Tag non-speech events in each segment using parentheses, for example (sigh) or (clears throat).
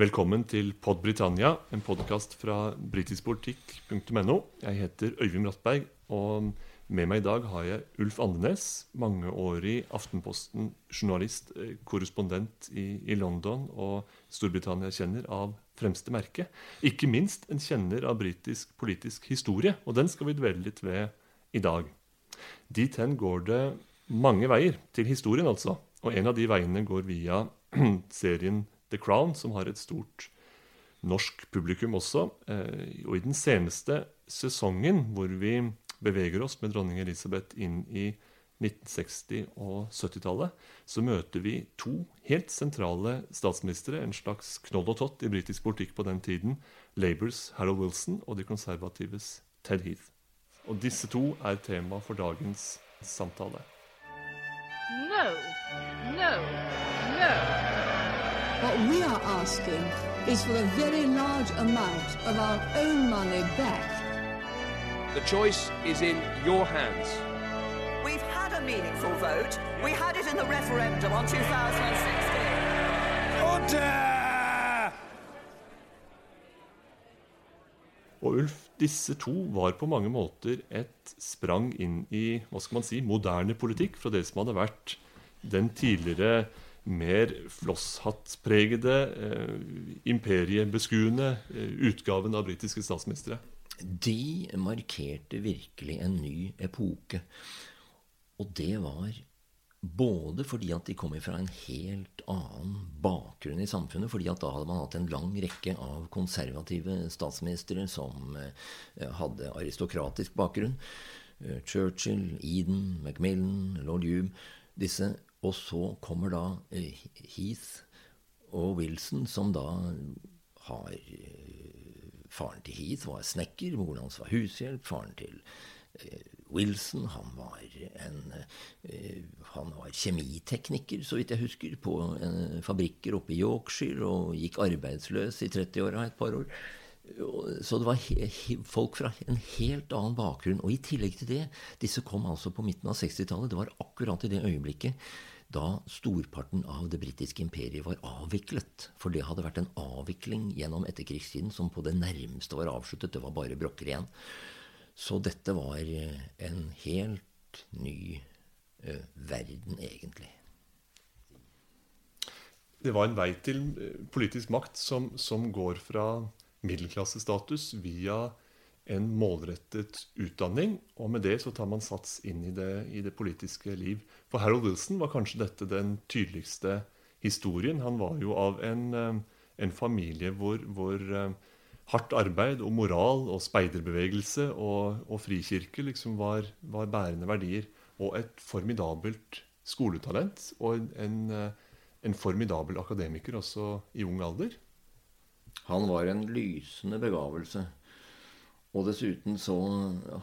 Velkommen til Pod Britannia, en podkast fra britiskpolitikk.no. Jeg heter Øyvind Brattberg, og med meg i dag har jeg Ulf Andenes, mangeårig Aftenposten-journalist, eh, korrespondent i, i, London og Storbritannia-kjenner av fremste merke. Ikke minst en kjenner av britisk politisk historie, og den skal vi dvele litt ved i dag. Dit hen går det mange veier til historien, altså. Og en av de veiene går via (clears throat) serien The Crown, som har et stort norsk publikum også. Eh, og i den seneste sesongen, hvor vi beveger oss med dronning Elisabeth inn i 1960- og 70-tallet, så møter vi to helt sentrale statsministre, en slags knoll og tott i britisk politikk på den tiden. Labours Harold Wilson og de konservatives Ted Heath. Og disse to er tema for dagens samtale. No, no, no. What we are asking is for a very large amount of our own money back. The choice is in your hands. We've had a meaningful vote. We had it in the referendum on 2016. Order! Og Ulf, disse to var på mange måter et sprang inn i hva skal man si, moderne politikk fra det som hadde vært den tidligere mer flosshattpregede, eh, imperiebeskuende eh, utgaven av britiske statsministre. De markerte virkelig en ny epoke. Og det var både fordi at de kom fra en helt annen bakgrunn i samfunnet. fordi at da hadde man hatt en lang rekke av konservative statsministre som eh, hadde aristokratisk bakgrunn. Eh, Churchill, Eden, Macmillan, lord Hume. Disse og så kommer da eh, Heath og Wilson, som da har eh, Faren til Heath var snekker, moren hans var hushjelp. Faren til eh, Wilson han var, en, han var kjemitekniker, så vidt jeg husker, på fabrikker oppe i Yorkshire og gikk arbeidsløs i 30-åra et par år. Så det var folk fra en helt annen bakgrunn. Og i tillegg til det, disse kom altså på midten av 60-tallet. Det var akkurat i det øyeblikket da storparten av det britiske imperiet var avviklet. For det hadde vært en avvikling gjennom etterkrigstiden som på det nærmeste var avsluttet. Det var bare brokker igjen. Så dette var eh, en helt ny ø, verden, egentlig. Det var en vei til eh, politisk makt som, som går fra middelklassestatus via en målrettet utdanning. Og med det så tar man sats inn i det, i det, politiske liv. For Harold Wilson var kanskje dette den tydeligste historien. Han var jo av en, eh, en familie hvor, hvor, eh, hardt arbeid og moral og speiderbevegelse og, og frikirke liksom var, var, bærende verdier. Og et formidabelt skoletalent og en, en eh, formidabel akademiker også i ung alder. Han var en lysende begavelse. Og dessuten så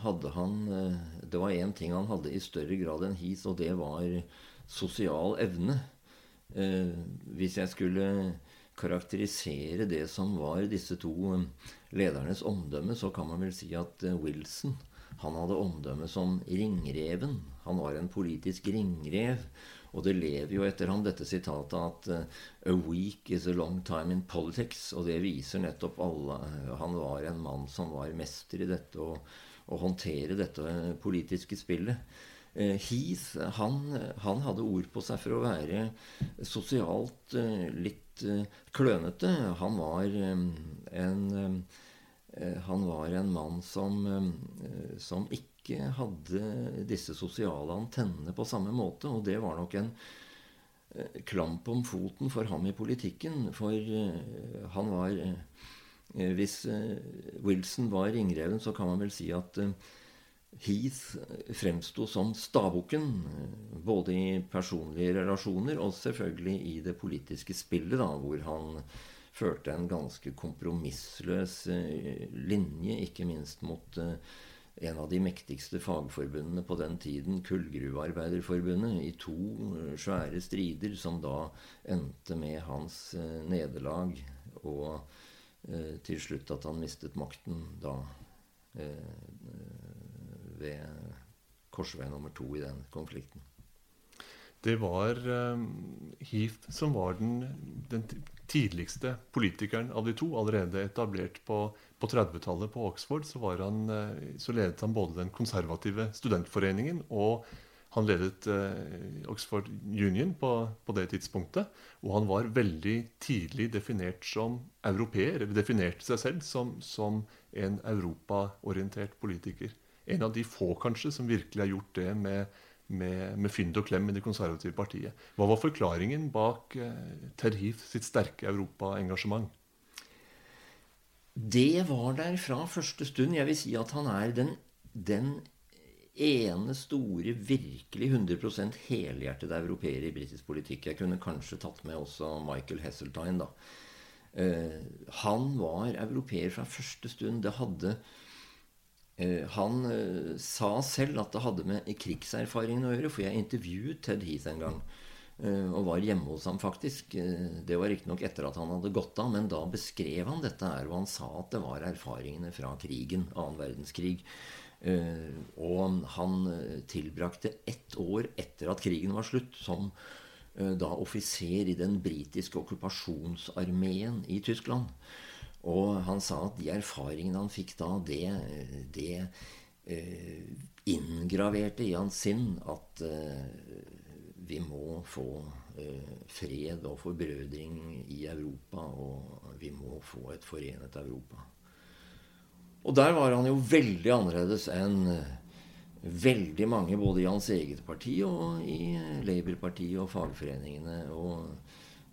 hadde han eh, Det var én ting han hadde i større grad enn his, og det var sosial evne. Eh, hvis jeg skulle karakterisere det som var disse to eh, ledernes omdømme, så kan man vel si at Wilson han hadde omdømme som ringreven. Han var en politisk ringrev. Og det lever jo etter ham dette sitatet at uh, 'a week is a long time in politics'. Og det viser nettopp alle Han var en mann som var mester i dette å, håndtere dette politiske spillet. Heath han, han, hadde ord på seg for å være sosialt litt klønete. Han var en han var en mann som, som ikke hadde disse sosiale antennene på samme måte. Og det var nok en eh, klamp om foten for ham i politikken. For eh, han var eh, Hvis Wilson var ringreven, så kan man vel si at Heath fremsto som stabukken, både i personlige relasjoner og selvfølgelig i det politiske spillet, da, hvor han førte en ganske kompromissløs linje, ikke minst mot en av de mektigste fagforbundene på den tiden, Kullgruvearbeiderforbundet, i to eh, svære strider som da endte med hans eh, nederlag, og eh, til slutt at han mistet makten da eh, ved korsvei nummer to i den konflikten. det var eh, Heath som var den, den tidligste politikeren av de to. Allerede etablert på, på 30-tallet på Oxford så, han, eh, så, ledet han både den konservative studentforeningen og han ledet eh, Oxford Union på, på, det tidspunktet. Og han var veldig tidlig definert som europeer, definerte seg selv som, som en europaorientert politiker. En av de få kanskje som virkelig har gjort det med, med, med fynd og klem i det konservative partiet. Hva var forklaringen bak eh, Terhif sitt sterke europaengasjement? Det var der fra første stund. Jeg vil si at han er den, den ene store, virkelig 100% helhjertede europeer i britisk politikk. Jeg kunne kanskje tatt med også Michael Hesseltine, da. Uh, han var europeer fra første stund. Det hadde han eh, sa selv at det hadde med krigserfaringen å gjøre, for jeg intervjuet Ted Heath en gang. Eh, og var hjemme hos ham, faktisk. Det var riktignok etter at han hadde gått av, men da beskrev han dette her, og han sa at det var erfaringene fra krigen, annen verdenskrig. Og han tilbrakte ett år etter at krigen var slutt, som da offiser i den britiske okkupasjonsarmeen i Tyskland. Og han sa at de erfaringene han fikk da, det, det eh, inngraverte i hans sinn at eh, vi må få eh, fred og forbrødring i Europa, og vi må få et forenet Europa. Og der var han jo veldig annerledes enn veldig mange, både i hans eget parti og i Labour-partiet og fagforeningene. og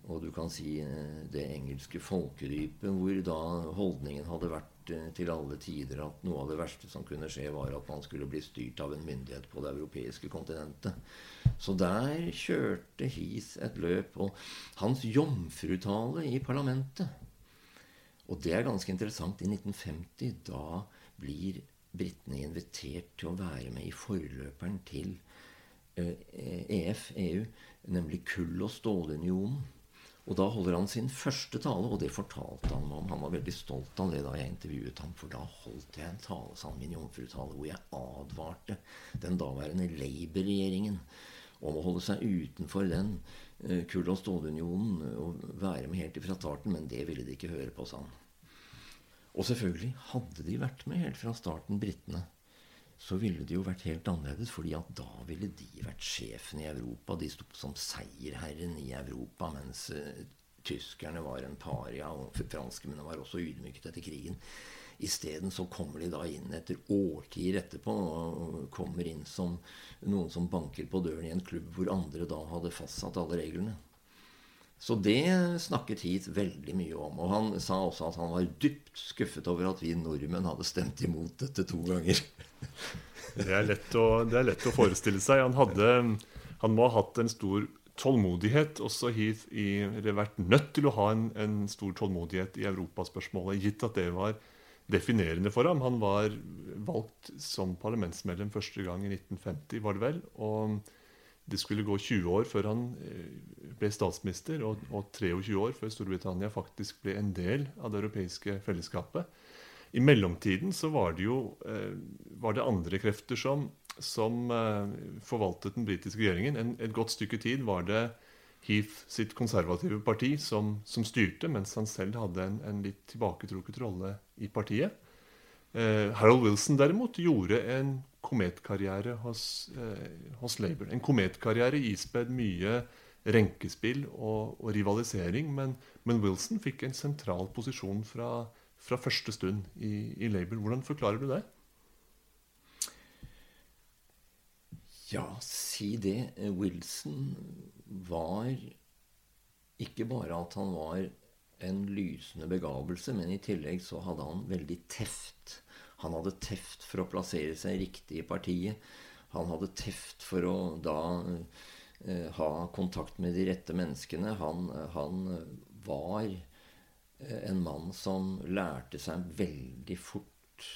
og du kan si eh, det engelske folkedypet, hvor da holdningen hadde vært eh, til alle tider at noe av det verste som kunne skje, var at man skulle bli styrt av en myndighet på det europeiske kontinentet. Så der kjørte His et løp. Og hans jomfrutale i parlamentet Og det er ganske interessant. I 1950 da blir britene invitert til å være med i forløperen til EF, eh, e EU, nemlig kull- og stålunionen. Og da holder han sin første tale, og det fortalte han om. Han var veldig stolt av det da jeg intervjuet ham, for da holdt jeg en tale, sa han, min jomfrutale, hvor jeg advarte den daværende Labour-regjeringen om å holde seg utenfor den uh, kull- og stålunionen og være med helt ifra starten, men det ville de ikke høre på, sa han. Og selvfølgelig hadde de vært med helt fra starten, britene så ville det jo vært helt annerledes. fordi at da ville de vært sjefen i Europa. De sto som seierherren i Europa, mens uh, tyskerne var en paria, og franskmennene var også ydmyket etter krigen. Isteden så kommer de da inn etter årtier etterpå og kommer inn som noen som banker på døren i en klubb hvor andre da hadde fastsatt alle reglene. Så det snakket Heath veldig mye om. Og han sa også at han var dypt skuffet over at vi nordmenn hadde stemt imot dette to ganger. Det, er å, det er lett å forestille seg. Han, hadde, han må ha hatt en stor tålmodighet også Heath i, eller vært nødt til å ha en, en stor tålmodighet i europaspørsmålet, gitt at det var definerende for ham. Han var valgt som parlamentsmedlem første gang i 1950, var det vel. og det skulle gå 20 år før han eh, ble statsminister, og, og 23 år før Storbritannia faktisk ble en del av det europeiske fellesskapet. I mellomtiden så var det jo eh, var det andre krefter som, som eh, forvaltet den britiske regjeringen. En, et godt stykke tid var det Heath sitt konservative parti som, som styrte, mens han selv hadde en, en litt tilbaketrukket rolle i partiet. Eh, Harold Wilson derimot gjorde en kometkarriere hos, eh, hos Labour. En kometkarriere ispedd mye renkespill og, og rivalisering. Men, men, Wilson fikk en sentral posisjon fra, fra første stund i, i, Labour. Hvordan forklarer du det? Ja, si det. Wilson var ikke bare at han var en lysende begavelse, men i tillegg så hadde han veldig teft han hadde teft for å plassere seg riktig i partiet. Han hadde teft for å da eh, ha kontakt med de rette menneskene. Han, han var eh, en mann som lærte seg veldig fort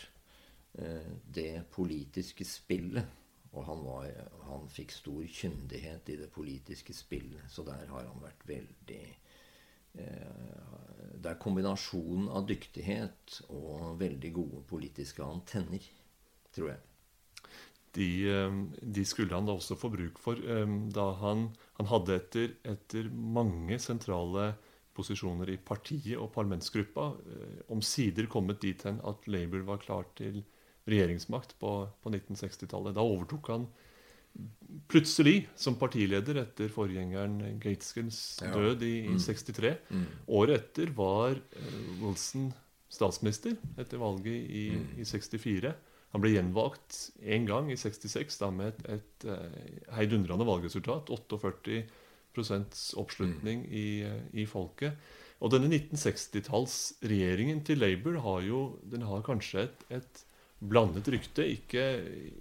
eh, det politiske spillet. Og han, var, han fikk stor kyndighet i det politiske spillet. Så der har han vært veldig Eh, det er kombinasjonen av dyktighet og veldig gode politiske antenner, tror jeg. de, eh, de, skulle han da også få bruk for eh, da han, han hadde etter, etter, mange sentrale posisjoner i partiet og parlamentsgruppa eh, omsider kommet dit hen at Labour var klar til regjeringsmakt på, på 1960-tallet. Da overtok han plutselig som partileder etter forgjengeren Gateskins død i, i 63. Mm. mm. Året etter var Wilson statsminister etter valget i, mm. i 64. Han ble gjenvalgt én gang i 66 da med et, et, et eh, heidundrende valgresultat. 48 oppslutning mm. i, i, folket. Og denne 1960-tallsregjeringen til Labour har jo den har kanskje et, et blandet rykte. Ikke,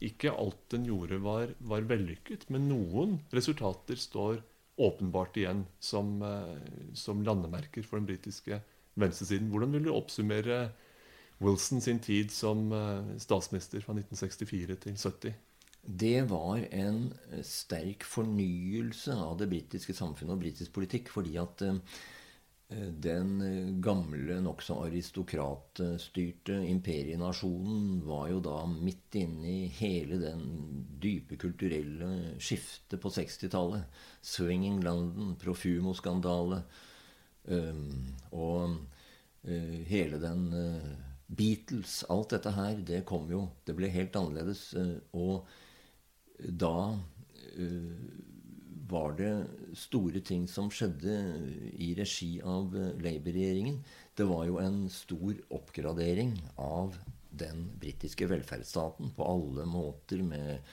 ikke, alt den gjorde, var, var, vellykket, men noen resultater står åpenbart igjen som, eh, som landemerker for den britiske venstresiden. Hvordan vil du oppsummere Wilson sin tid som eh, statsminister fra 1964 til 70? Det var en eh, sterk fornyelse av det britiske samfunnet og britisk politikk. Fordi at eh, den gamle, nokså aristokratstyrte imperienasjonen var jo da midt inne i hele den dype kulturelle skiftet på 60-tallet. Swinging London, Profumo-skandale. Um, og hele den Beatles, alt dette her, det kom jo Det ble helt annerledes. Og da var det store ting som skjedde i regi av Labour-regjeringen. Det var jo en stor oppgradering av den britiske velferdsstaten på alle måter, med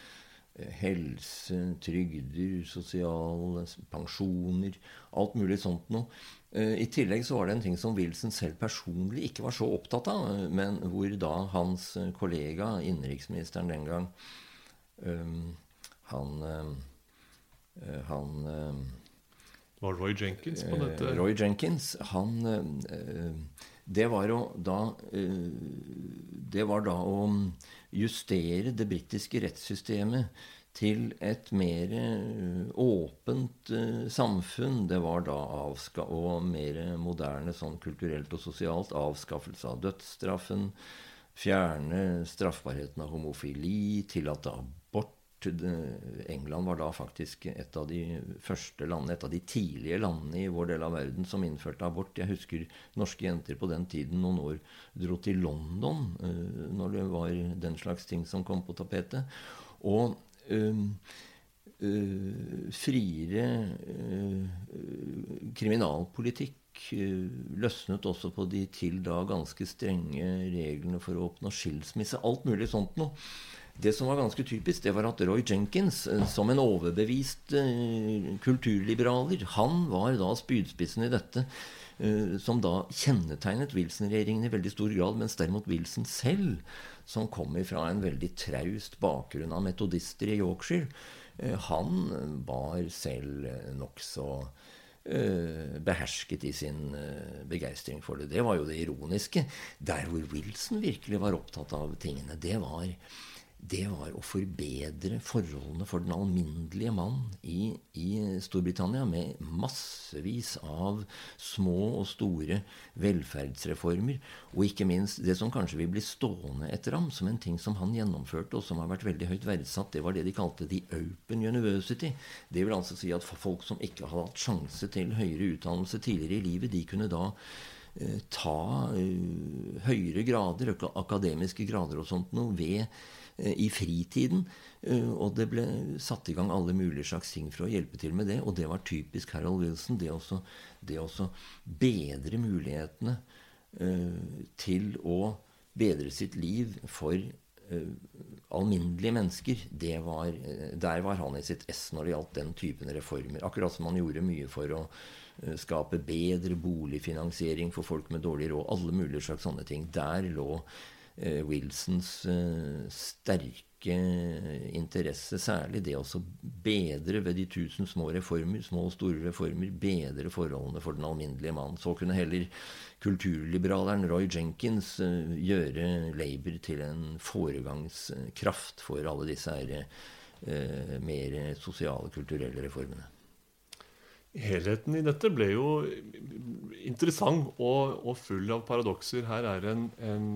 helse, trygder, sosiale pensjoner, alt mulig sånt noe. Eh, I tillegg så var det en ting som Wilson selv personlig ikke var så opptatt av, eh, men hvor da hans eh, kollega, innenriksministeren den gang, han Han Det var Roy Jenkins på dette? Roy Jenkins. Han Det var å da Det var da å justere det britiske rettssystemet til et mer eh, åpent samfunn. Det var da og mer moderne sånn kulturelt og sosialt. Avskaffelse av dødsstraffen. Fjerne straffbarheten av homofili. Tillate abort. England var da faktisk et av de første landene, et av de tidlige landene i vår del av verden som innførte abort. Jeg husker norske jenter på den tiden noen år dro til London uh, når det var den slags ting som kom på tapetet. Og uh, friere kriminalpolitikk løsnet også på de til da ganske strenge reglene for å oppnå skilsmisse. Alt mulig sånt noe. Det som var ganske typisk, det var at Roy Jenkins, som en overbevist kulturliberaler, han var da spydspissen i dette. Som da kjennetegnet Wilson-regjeringen i veldig stor grad, mens derimot Wilson selv som kommer fra en veldig traust bakgrunn av metodister i Yorkshire, eh, han var selv nokså behersket i sin uh, begeistring for det. Det var jo det ironiske. Der hvor Wilson virkelig var opptatt av tingene, det var det var å forbedre forholdene for den alminnelige mann i, i, Storbritannia med massevis av små og store velferdsreformer. Og ikke minst det som kanskje vil bli stående etter ham som en ting som han gjennomførte, og som har vært veldig høyt verdsatt, det var det de kalte The Open University. Det vil altså si at folk som ikke hadde hatt sjanse til høyere utdannelse tidligere i livet, de kunne da eh, ta eh, høyere grader, akademiske grader og sånt noe, ved i fritiden. Eh, og det ble satt i gang alle mulige slags ting for å hjelpe til med det. Og det var typisk Harold Wilson. Det også, det også bedre mulighetene eh, til å bedre sitt liv for alminnelige mennesker, var, der var han i sitt ess når det gjaldt den typen reformer. Akkurat som han gjorde mye for å skape bedre boligfinansiering for folk med dårlig råd. Alle mulige slags sånne ting. Der lå Eh, Wilsons eh, sterke interesse, særlig det å bedre ved de tusen små reformer, små og store reformer, bedre forholdene for den alminnelige mann. Så kunne heller kulturliberaleren Roy Jenkins eh, gjøre Labour til en foregangskraft for alle disse her, mer sosiale, kulturelle reformene. Helheten i dette ble jo interessant og, og full av paradokser. Her er en, en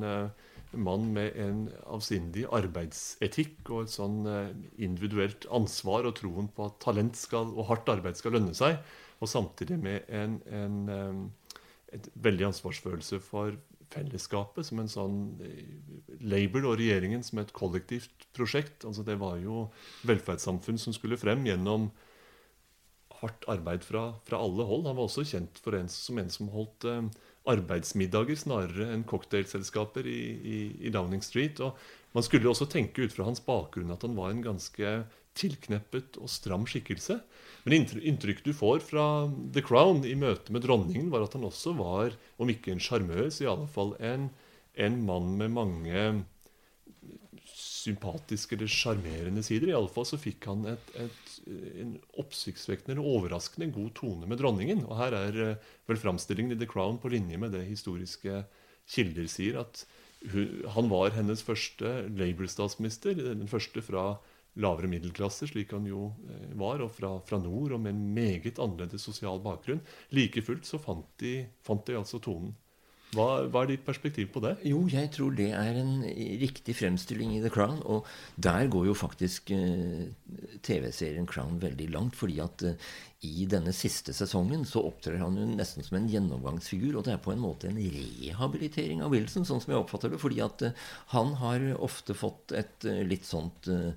mann med en avsindig arbeidsetikk og et sånn eh, individuelt ansvar og troen på at talent skal, og hardt arbeid skal lønne seg. Og samtidig med en, en, eh, et veldig ansvarsfølelse for fellesskapet som en sånn Labour og regjeringen som et kollektivt prosjekt. altså Det var jo velferdssamfunn som skulle frem gjennom hardt arbeid fra, fra alle hold. Han var også kjent en, som en som holdt eh, arbeidsmiddager snarere enn cocktailselskaper i, i, i, Downing Street. Og man skulle også tenke ut fra hans bakgrunn at han var en ganske tilkneppet og stram skikkelse. Men inntrykket du får fra The Crown i møte med dronningen, var at han også var, om ikke en sjarmør, så i alle fall en, en mann med mange sympatiske eller sjarmerende sider. Iallfall så fikk han et, et, en oppsiktsvekkende eller overraskende god tone med dronningen. Og her er eh, vel framstillingen i The Crown på linje med det historiske kilder sier, at hun, han var hennes første Labour-statsminister. Den første fra lavere middelklasse, slik han jo eh, var, og fra, fra, nord, og med en meget annerledes sosial bakgrunn. Like fullt så fant de, fant de altså tonen. Hva, hva, er ditt perspektiv på det? Jo, jeg tror det er en riktig fremstilling i The Crown. Og der går jo faktisk eh, TV-serien Crown veldig langt. fordi at uh, i denne siste sesongen så opptrer han jo nesten som en gjennomgangsfigur. Og det er på en måte en rehabilitering av Wilson, sånn som jeg oppfatter det. Fordi at uh, han har ofte fått et uh, litt sånt uh,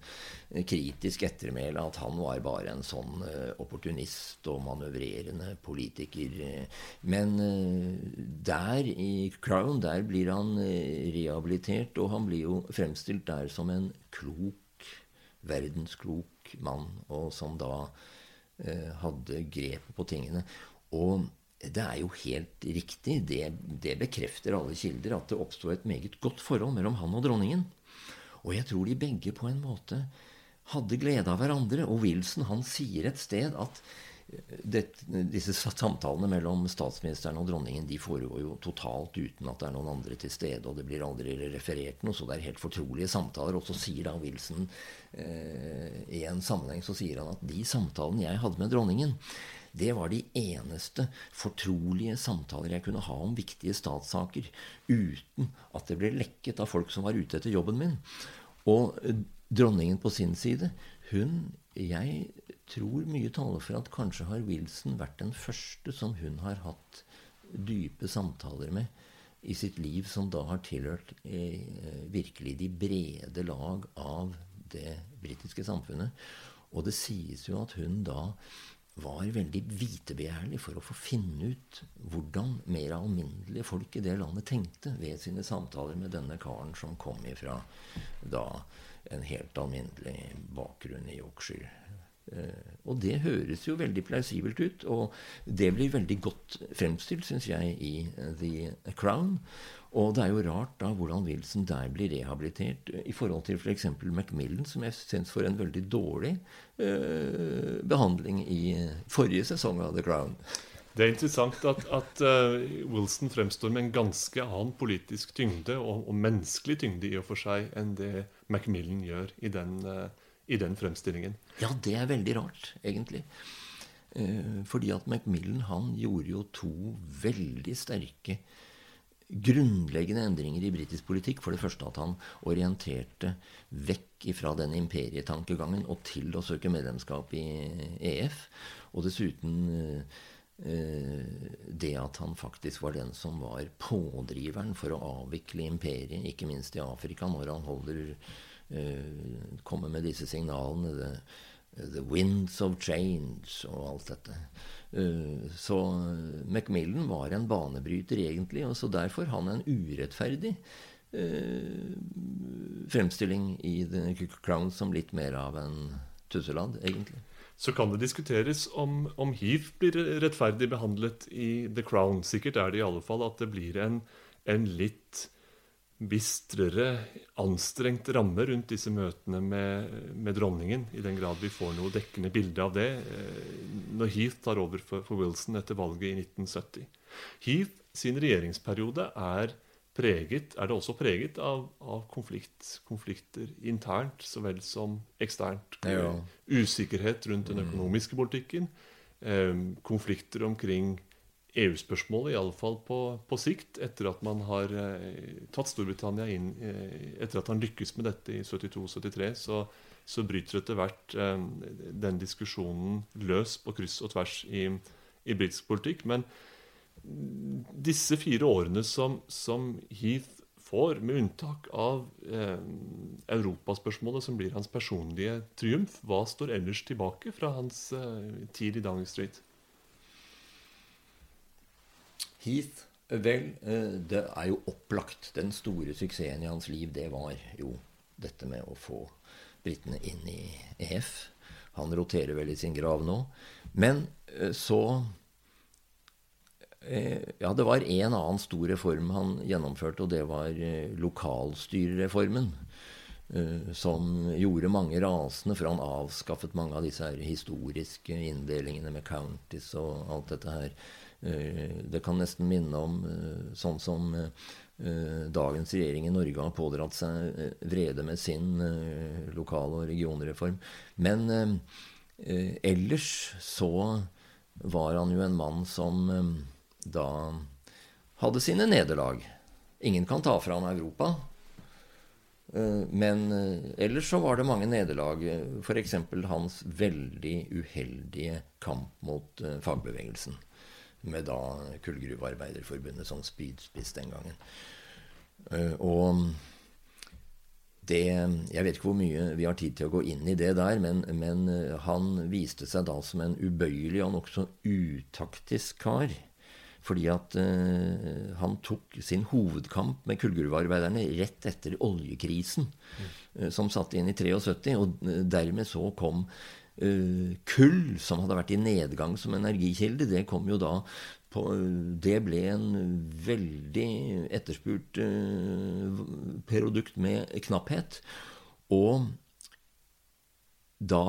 kritisk ettermæle at han var bare en sånn opportunist og manøvrerende politiker. Men der i Crown, der blir han rehabilitert, og han blir jo fremstilt der som en klok, verdensklok mann, og som da Eh, hadde grepet på tingene. Og det er jo helt riktig, det, det bekrefter alle kilder, at det oppsto et meget godt forhold mellom han og dronningen. Og jeg tror de begge på en måte hadde glede av hverandre. Og Wilson han sier et sted at det, disse samtalene mellom statsministeren og dronningen de foregår jo totalt uten at det er noen andre til stede, og det blir aldri referert noe, så det er helt fortrolige samtaler. Og så sier da Wilson eh, i en sammenheng så sier han at de samtalene jeg hadde med dronningen, det var de eneste fortrolige samtaler jeg kunne ha om viktige statssaker uten at det ble lekket av folk som var ute etter jobben min. Og eh, dronningen på sin side, hun Jeg tror mye taler for at kanskje har Wilson vært den første som hun har hatt dype samtaler med i sitt liv, som da har tilhørt eh, virkelig de brede lag av det britiske samfunnet. Og det sies jo at hun da var veldig vitebegjærlig for å få finne ut hvordan mer alminnelige folk i det landet tenkte ved sine samtaler med denne karen som kom ifra da en helt alminnelig bakgrunn i Yorkshire. Eh, og det høres jo veldig plausibelt ut, og det blir veldig godt fremstilt, syns jeg, i eh, The Crown. Og det er jo rart da hvordan Wilson der blir rehabilitert i forhold til f.eks. For Macmillan, som jeg syns får en veldig dårlig uh, behandling i forrige sesong av The Crown. Det er interessant at, at uh, Wilson fremstår med en ganske annen politisk tyngde og, og, menneskelig tyngde i og for seg enn det Macmillan gjør i den uh, i den fremstillingen. Ja, det er veldig rart, egentlig. Uh, fordi at Macmillan han gjorde jo to veldig sterke grunnleggende endringer i britisk politikk. For det første at han orienterte vekk fra den imperietankegangen og til å søke medlemskap i EF. Og dessuten det at han faktisk var den som var pådriveren for å avvikle imperiet, ikke minst i Afrika, når han holder Eh, komme med disse signalene. The, the winds of change og alt dette. Eh, så Macmillan var en banebryter, egentlig, og så derfor han en urettferdig eh, fremstilling i The Crown som litt mer av en tusselad, egentlig. Så kan det diskuteres om, om hiv blir rettferdig behandlet i The Crown. Sikkert er det i alle fall at det blir en, en litt bistrere, anstrengt ramme rundt disse møtene med, med, dronningen, i den grad vi får noe dekkende bilde av det eh, når Heath tar over for, for, Wilson etter valget i 1970. Heath sin regjeringsperiode er preget, er det også preget av, av konflikt, konflikter internt så vel som eksternt. Ja. Usikkerhet rundt den økonomiske politikken. Eh, konflikter omkring EU-spørsmålet, iallfall på, på sikt, etter at man har eh, tatt Storbritannia inn eh, Etter at han lykkes med dette i 72-73, så, så, bryter etter hvert den diskusjonen løs på kryss og tvers i, i britisk politikk. Men disse fire årene som, som Heath får, med unntak av eh, europaspørsmålet, som blir hans personlige triumf, hva står ellers tilbake fra hans eh, tid i Downing Street? Heath Vel, eh, det er jo opplagt. Den store suksessen i hans liv, det var jo dette med å få britene inn i EF. Han roterer vel i sin grav nå. Men eh, så Ja, det var en annen stor reform han gjennomførte, og det var lokalstyrereformen. Som gjorde mange rasende, for han avskaffet mange av disse her historiske inndelingene med counties og alt dette her. Eh, det kan nesten minne om eh, sånn som eh, dagens regjering i Norge har pådratt seg vrede med sin lokal- og regionreform. Men ellers så var han jo en mann som da hadde sine nederlag. Ingen kan ta fra han Europa. Men ellers så var det mange nederlag. F.eks. hans veldig uheldige kamp mot fagbevegelsen med da Kullgruvearbeiderforbundet som spydspiss den gangen. Eh, og det Jeg vet ikke hvor mye vi har tid til å gå inn i det der, men, men eh, han viste seg da som en ubøyelig og nokså utaktisk kar. Fordi at uh, han tok sin hovedkamp med kullgruvearbeiderne rett etter oljekrisen, mm. uh, som satte inn i 73. Og dermed så kom Uh, kull, som hadde vært i nedgang som energikilde, det kom jo da på, Det ble en veldig etterspurt produkt med knapphet. Og da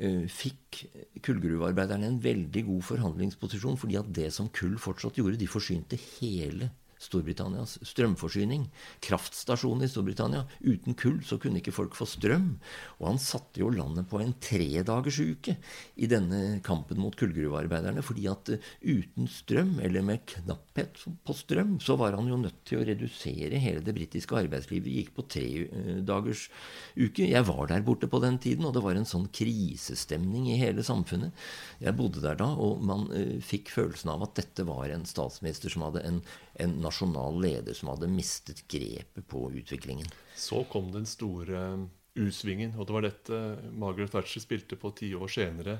fikk kullgruvearbeiderne en veldig god forhandlingsposisjon, fordi at det som kull fortsatt gjorde, de forsynte hele Storbritannias strømforsyning. Kraftstasjonen i Storbritannia. Uten kull så kunne ikke folk få strøm. Og han satte jo landet på en tredagersuke i denne kampen mot kullgruvearbeiderne. fordi at uh, uten strøm, eller med knapphet på strøm, så var han jo nødt til å redusere hele det britiske arbeidslivet. Gikk på tredagersuke. uke. Jeg var der borte på den tiden, og det var en sånn krisestemning i hele samfunnet. Jeg bodde der da, og man uh, fikk følelsen av at dette var en statsminister som hadde en en nasjonal leder som hadde mistet grepet på utviklingen. Så kom den store U-svingen, og det var dette Margaret Thatcher spilte på ti år senere,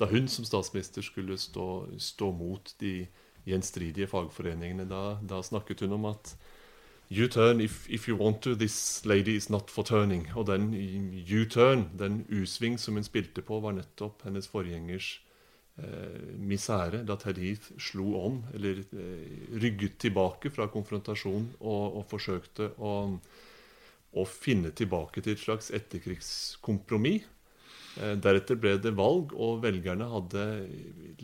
da hun som statsminister skulle stå, stå mot de gjenstridige fagforeningene. Da, da, snakket hun om at You turn if, if you want to. This lady is not for turning. Og den U-turn, den U-sving som hun spilte på, var nettopp hennes forgjengers eh, misere da Tarif slo om, eller eh, rygget tilbake fra konfrontasjon og, og forsøkte å, å, finne tilbake til et slags etterkrigskompromiss. Eh, deretter ble det valg, og velgerne hadde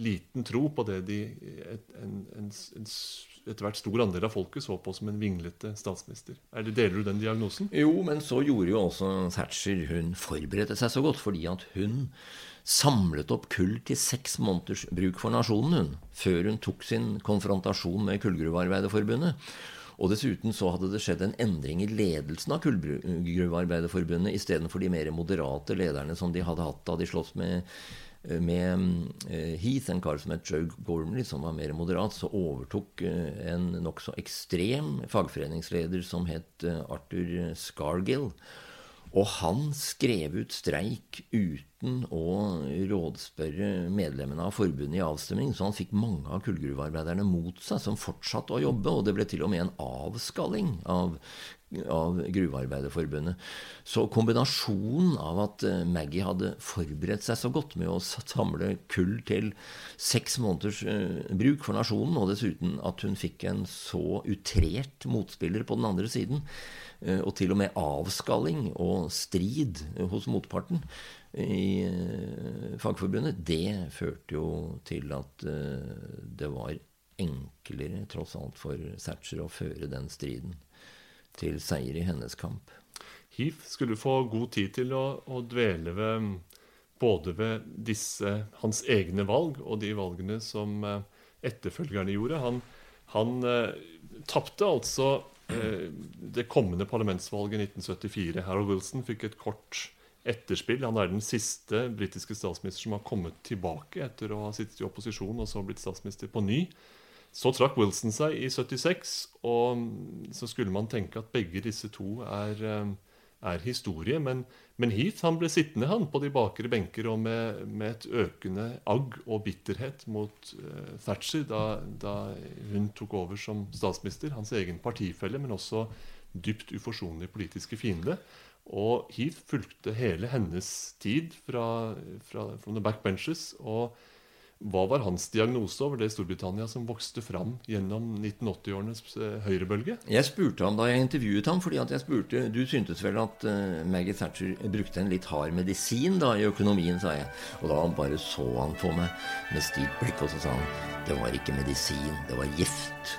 liten tro på det de en, en, en, etter hvert stor andel av folket så på som en vinglete statsminister. Er det, deler du den diagnosen? Jo, men så gjorde jo også Thatcher Hun forberedte seg så godt fordi at hun samlet opp kull til seks måneders bruk for nasjonen, hun, før hun tok sin konfrontasjon med Kullgruvearbeiderforbundet. Og dessuten så hadde det skjedd en endring i ledelsen av Kullgruvearbeiderforbundet. Istedenfor de mer moderate lederne som de hadde hatt da de sloss med, med eh, Heath, en kar som het Joe Gormley, som var mer moderat, så overtok eh, en nokså ekstrem fagforeningsleder som het eh, Arthur Scargill. Og han skrev ut streik uten å rådspørre medlemmene av forbundet i avstemning, så han fikk mange av kullgruvearbeiderne mot seg, som fortsatte å jobbe. Og det ble til og med en avskalling av, av Gruvearbeiderforbundet. Så kombinasjonen av at eh, Maggie hadde forberedt seg så godt med å samle kull til seks måneders uh, bruk for nasjonen, og dessuten at hun fikk en så utrert motspiller på den andre siden, Eh, og til og med avskalling og strid hos motparten i eh, Fagforbundet, det førte jo til at eh, det var enklere, tross alt, for Thatcher å føre den striden til seier i hennes kamp. Heath skulle få god tid til å, å dvele ved både ved disse, hans egne valg og de valgene som etterfølgerne gjorde. Han, han eh, tapte altså eh, det kommende parlamentsvalget i 1974. Harold Wilson fikk et kort etterspill. Han er den siste britiske statsminister som har kommet tilbake etter å ha sittet i opposisjon og så blitt statsminister på ny. Så trakk Wilson seg i 76, og så skulle man tenke at begge disse to er, eh, er historie. Men, men, Heath han ble sittende han på de bakre benker og med, med et økende agg og bitterhet mot uh, Thatcher da, da, hun tok over som statsminister. Hans egen partifelle, men også dypt uforsonlig politiske fiende. Og Heath fulgte hele hennes tid fra, fra from the backbenches. og hva var hans diagnose over det Storbritannia som vokste fram gjennom 1980-årenes eh, høyrebølge? Jeg spurte ham da jeg intervjuet ham, fordi at jeg spurte Du syntes vel at uh, Maggie Thatcher brukte en litt hard medisin da i økonomien, sa jeg. Og da bare så han på meg med stivt blikk, og så sa han det var ikke medisin, det var gift.